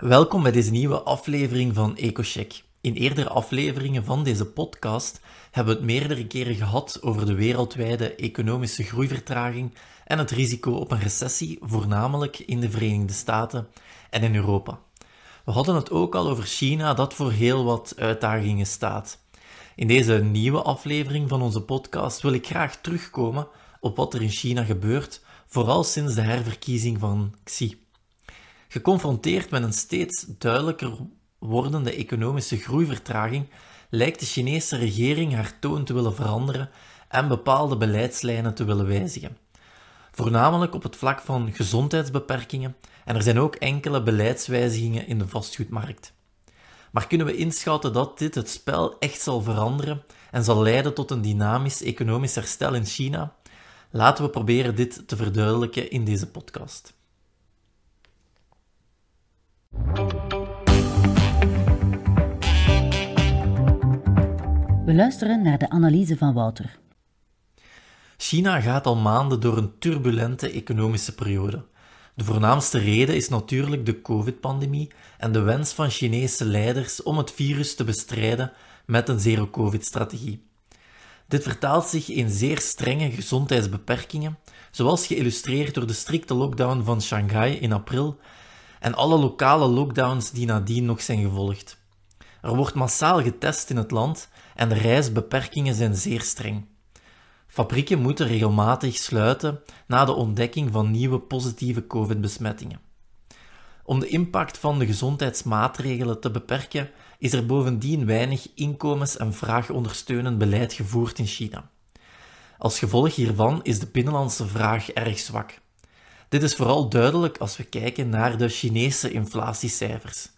Welkom bij deze nieuwe aflevering van EcoCheck. In eerdere afleveringen van deze podcast hebben we het meerdere keren gehad over de wereldwijde economische groeivertraging en het risico op een recessie, voornamelijk in de Verenigde Staten en in Europa. We hadden het ook al over China, dat voor heel wat uitdagingen staat. In deze nieuwe aflevering van onze podcast wil ik graag terugkomen op wat er in China gebeurt, vooral sinds de herverkiezing van Xi. Geconfronteerd met een steeds duidelijker wordende economische groeivertraging, lijkt de Chinese regering haar toon te willen veranderen en bepaalde beleidslijnen te willen wijzigen. Voornamelijk op het vlak van gezondheidsbeperkingen en er zijn ook enkele beleidswijzigingen in de vastgoedmarkt. Maar kunnen we inschatten dat dit het spel echt zal veranderen en zal leiden tot een dynamisch economisch herstel in China? Laten we proberen dit te verduidelijken in deze podcast. We luisteren naar de analyse van Wouter. China gaat al maanden door een turbulente economische periode. De voornaamste reden is natuurlijk de COVID-pandemie en de wens van Chinese leiders om het virus te bestrijden met een zero-COVID-strategie. Dit vertaalt zich in zeer strenge gezondheidsbeperkingen, zoals geïllustreerd door de strikte lockdown van Shanghai in april en alle lokale lockdowns die nadien nog zijn gevolgd. Er wordt massaal getest in het land en de reisbeperkingen zijn zeer streng. Fabrieken moeten regelmatig sluiten na de ontdekking van nieuwe positieve COVID-besmettingen. Om de impact van de gezondheidsmaatregelen te beperken, is er bovendien weinig inkomens- en vraagondersteunend beleid gevoerd in China. Als gevolg hiervan is de binnenlandse vraag erg zwak. Dit is vooral duidelijk als we kijken naar de Chinese inflatiecijfers.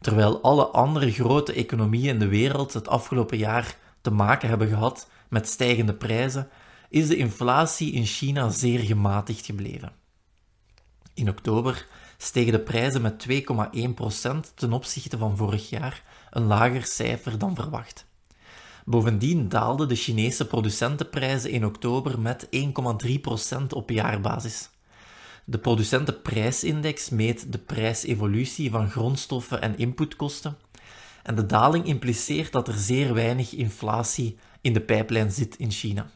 Terwijl alle andere grote economieën in de wereld het afgelopen jaar te maken hebben gehad met stijgende prijzen, is de inflatie in China zeer gematigd gebleven. In oktober stegen de prijzen met 2,1% ten opzichte van vorig jaar, een lager cijfer dan verwacht. Bovendien daalden de Chinese producentenprijzen in oktober met 1,3% op jaarbasis. De producentenprijsindex meet de prijsevolutie van grondstoffen en inputkosten. En de daling impliceert dat er zeer weinig inflatie in de pijplijn zit in China.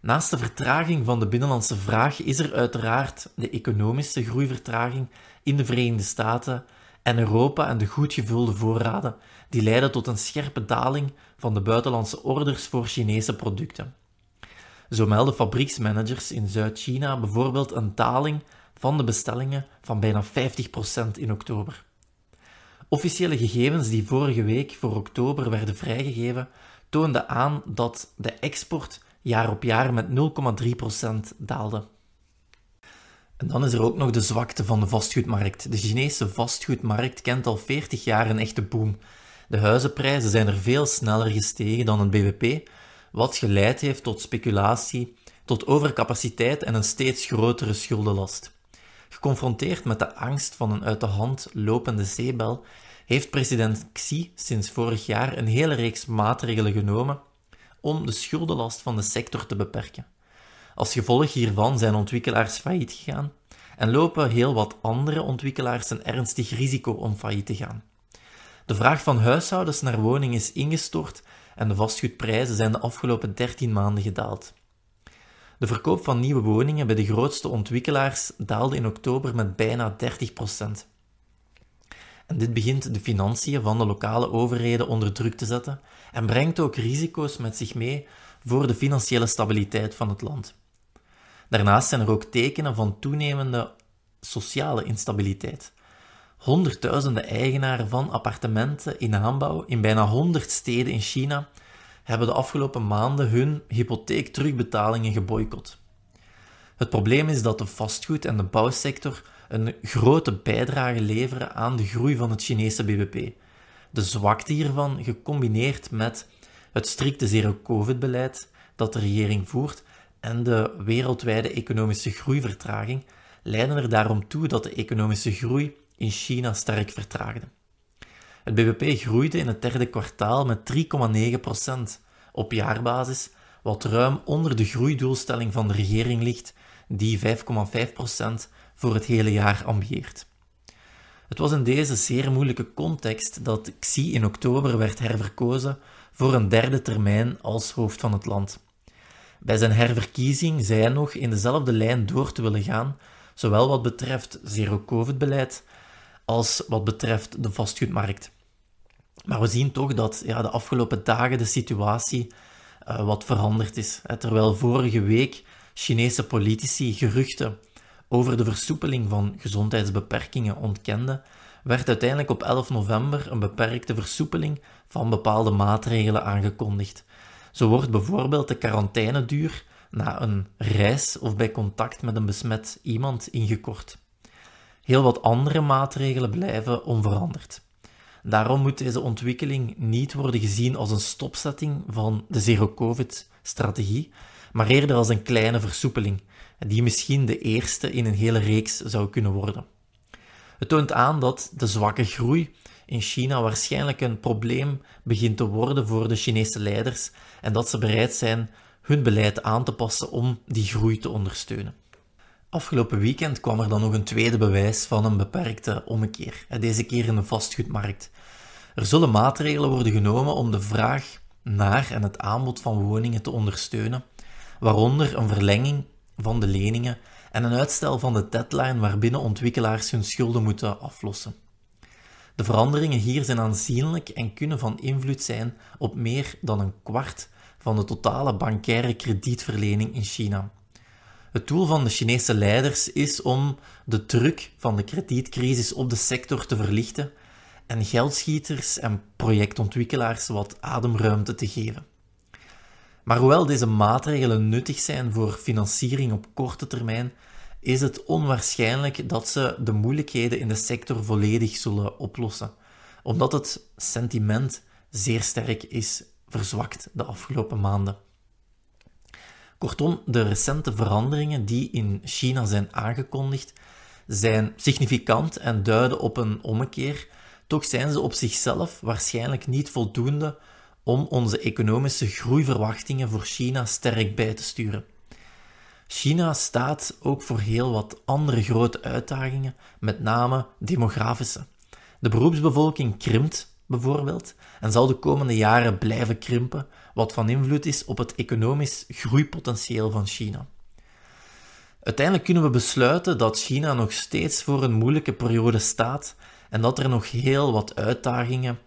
Naast de vertraging van de binnenlandse vraag is er uiteraard de economische groeivertraging in de Verenigde Staten en Europa en de goed gevulde voorraden, die leiden tot een scherpe daling van de buitenlandse orders voor Chinese producten. Zo melden fabrieksmanagers in Zuid-China bijvoorbeeld een daling van de bestellingen van bijna 50% in oktober. Officiële gegevens die vorige week voor oktober werden vrijgegeven, toonden aan dat de export jaar op jaar met 0,3% daalde. En dan is er ook nog de zwakte van de vastgoedmarkt. De Chinese vastgoedmarkt kent al 40 jaar een echte boom. De huizenprijzen zijn er veel sneller gestegen dan het BBP, wat geleid heeft tot speculatie, tot overcapaciteit en een steeds grotere schuldenlast. Geconfronteerd met de angst van een uit de hand lopende zeebel, heeft president Xi sinds vorig jaar een hele reeks maatregelen genomen om de schuldenlast van de sector te beperken. Als gevolg hiervan zijn ontwikkelaars failliet gegaan en lopen heel wat andere ontwikkelaars een ernstig risico om failliet te gaan. De vraag van huishoudens naar woning is ingestort en de vastgoedprijzen zijn de afgelopen 13 maanden gedaald. De verkoop van nieuwe woningen bij de grootste ontwikkelaars daalde in oktober met bijna 30%. En dit begint de financiën van de lokale overheden onder druk te zetten en brengt ook risico's met zich mee voor de financiële stabiliteit van het land. Daarnaast zijn er ook tekenen van toenemende sociale instabiliteit. Honderdduizenden eigenaren van appartementen in aanbouw in bijna 100 steden in China hebben de afgelopen maanden hun hypotheekterugbetalingen geboycott. Het probleem is dat de vastgoed- en de bouwsector een grote bijdrage leveren aan de groei van het Chinese bbp. De zwakte hiervan, gecombineerd met het strikte zero-covid-beleid dat de regering voert en de wereldwijde economische groeivertraging, leiden er daarom toe dat de economische groei in China sterk vertraagde. Het bbp groeide in het derde kwartaal met 3,9% op jaarbasis, wat ruim onder de groeidoelstelling van de regering ligt, die 5,5% voor het hele jaar ambieert. Het was in deze zeer moeilijke context dat Xi in oktober werd herverkozen voor een derde termijn als hoofd van het land. Bij zijn herverkiezing zei hij nog in dezelfde lijn door te willen gaan, zowel wat betreft zero-covid-beleid als wat betreft de vastgoedmarkt. Maar we zien toch dat ja, de afgelopen dagen de situatie uh, wat veranderd is. Terwijl vorige week Chinese politici geruchten over de versoepeling van gezondheidsbeperkingen ontkenden, werd uiteindelijk op 11 november een beperkte versoepeling van bepaalde maatregelen aangekondigd. Zo wordt bijvoorbeeld de quarantaineduur na een reis of bij contact met een besmet iemand ingekort. Heel wat andere maatregelen blijven onveranderd. Daarom moet deze ontwikkeling niet worden gezien als een stopzetting van de zero-covid-strategie, maar eerder als een kleine versoepeling, die misschien de eerste in een hele reeks zou kunnen worden. Het toont aan dat de zwakke groei in China waarschijnlijk een probleem begint te worden voor de Chinese leiders en dat ze bereid zijn hun beleid aan te passen om die groei te ondersteunen. Afgelopen weekend kwam er dan nog een tweede bewijs van een beperkte ommekeer, deze keer in de vastgoedmarkt. Er zullen maatregelen worden genomen om de vraag naar en het aanbod van woningen te ondersteunen, waaronder een verlenging van de leningen en een uitstel van de deadline waarbinnen ontwikkelaars hun schulden moeten aflossen. De veranderingen hier zijn aanzienlijk en kunnen van invloed zijn op meer dan een kwart van de totale bankaire kredietverlening in China. Het doel van de Chinese leiders is om de druk van de kredietcrisis op de sector te verlichten en geldschieters en projectontwikkelaars wat ademruimte te geven. Maar hoewel deze maatregelen nuttig zijn voor financiering op korte termijn, is het onwaarschijnlijk dat ze de moeilijkheden in de sector volledig zullen oplossen, omdat het sentiment zeer sterk is verzwakt de afgelopen maanden. Kortom, de recente veranderingen die in China zijn aangekondigd, zijn significant en duiden op een ommekeer. Toch zijn ze op zichzelf waarschijnlijk niet voldoende om onze economische groeiverwachtingen voor China sterk bij te sturen. China staat ook voor heel wat andere grote uitdagingen, met name demografische. De beroepsbevolking krimpt bijvoorbeeld en zal de komende jaren blijven krimpen, wat van invloed is op het economisch groeipotentieel van China. Uiteindelijk kunnen we besluiten dat China nog steeds voor een moeilijke periode staat en dat er nog heel wat uitdagingen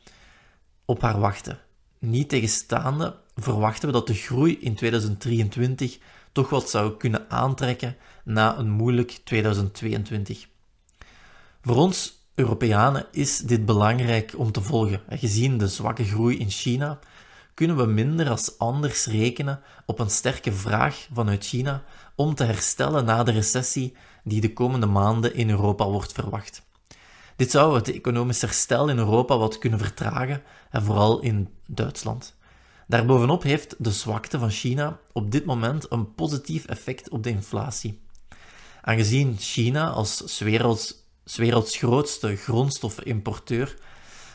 op haar wachten. Niet tegenstaande verwachten we dat de groei in 2023 toch wat zou kunnen aantrekken na een moeilijk 2022. Voor ons Europeanen is dit belangrijk om te volgen. Gezien de zwakke groei in China kunnen we minder als anders rekenen op een sterke vraag vanuit China om te herstellen na de recessie die de komende maanden in Europa wordt verwacht. Dit zou het economisch herstel in Europa wat kunnen vertragen, en vooral in Duitsland. Daarbovenop heeft de zwakte van China op dit moment een positief effect op de inflatie. Aangezien China als werelds, werelds grootste grondstoffenimporteur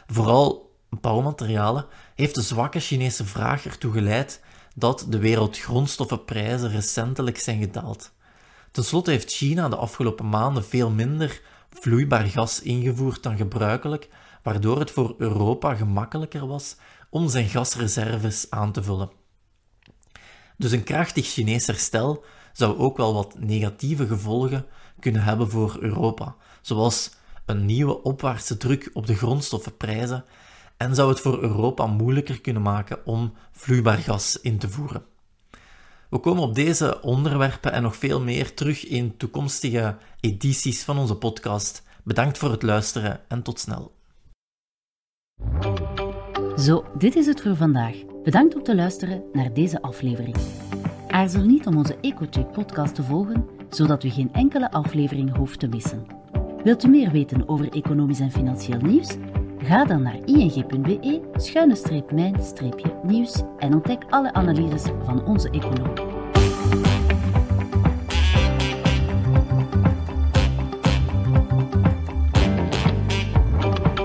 vooral bouwmaterialen, heeft de zwakke Chinese vraag ertoe geleid dat de wereldgrondstoffenprijzen recentelijk zijn gedaald. Ten slotte heeft China de afgelopen maanden veel minder vloeibaar gas ingevoerd dan gebruikelijk, waardoor het voor Europa gemakkelijker was om zijn gasreserves aan te vullen. Dus een krachtig Chinees herstel zou ook wel wat negatieve gevolgen kunnen hebben voor Europa, zoals een nieuwe opwaartse druk op de grondstoffenprijzen en zou het voor Europa moeilijker kunnen maken om vloeibaar gas in te voeren. We komen op deze onderwerpen en nog veel meer terug in toekomstige edities van onze podcast. Bedankt voor het luisteren en tot snel. Zo, dit is het voor vandaag. Bedankt om te luisteren naar deze aflevering. Aarzel niet om onze EcoCheck podcast te volgen, zodat u geen enkele aflevering hoeft te missen. Wilt u meer weten over economisch en financieel nieuws? Ga dan naar ing.be-mijn-nieuws en ontdek alle analyses van onze econoom.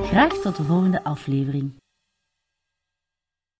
Graag tot de volgende aflevering.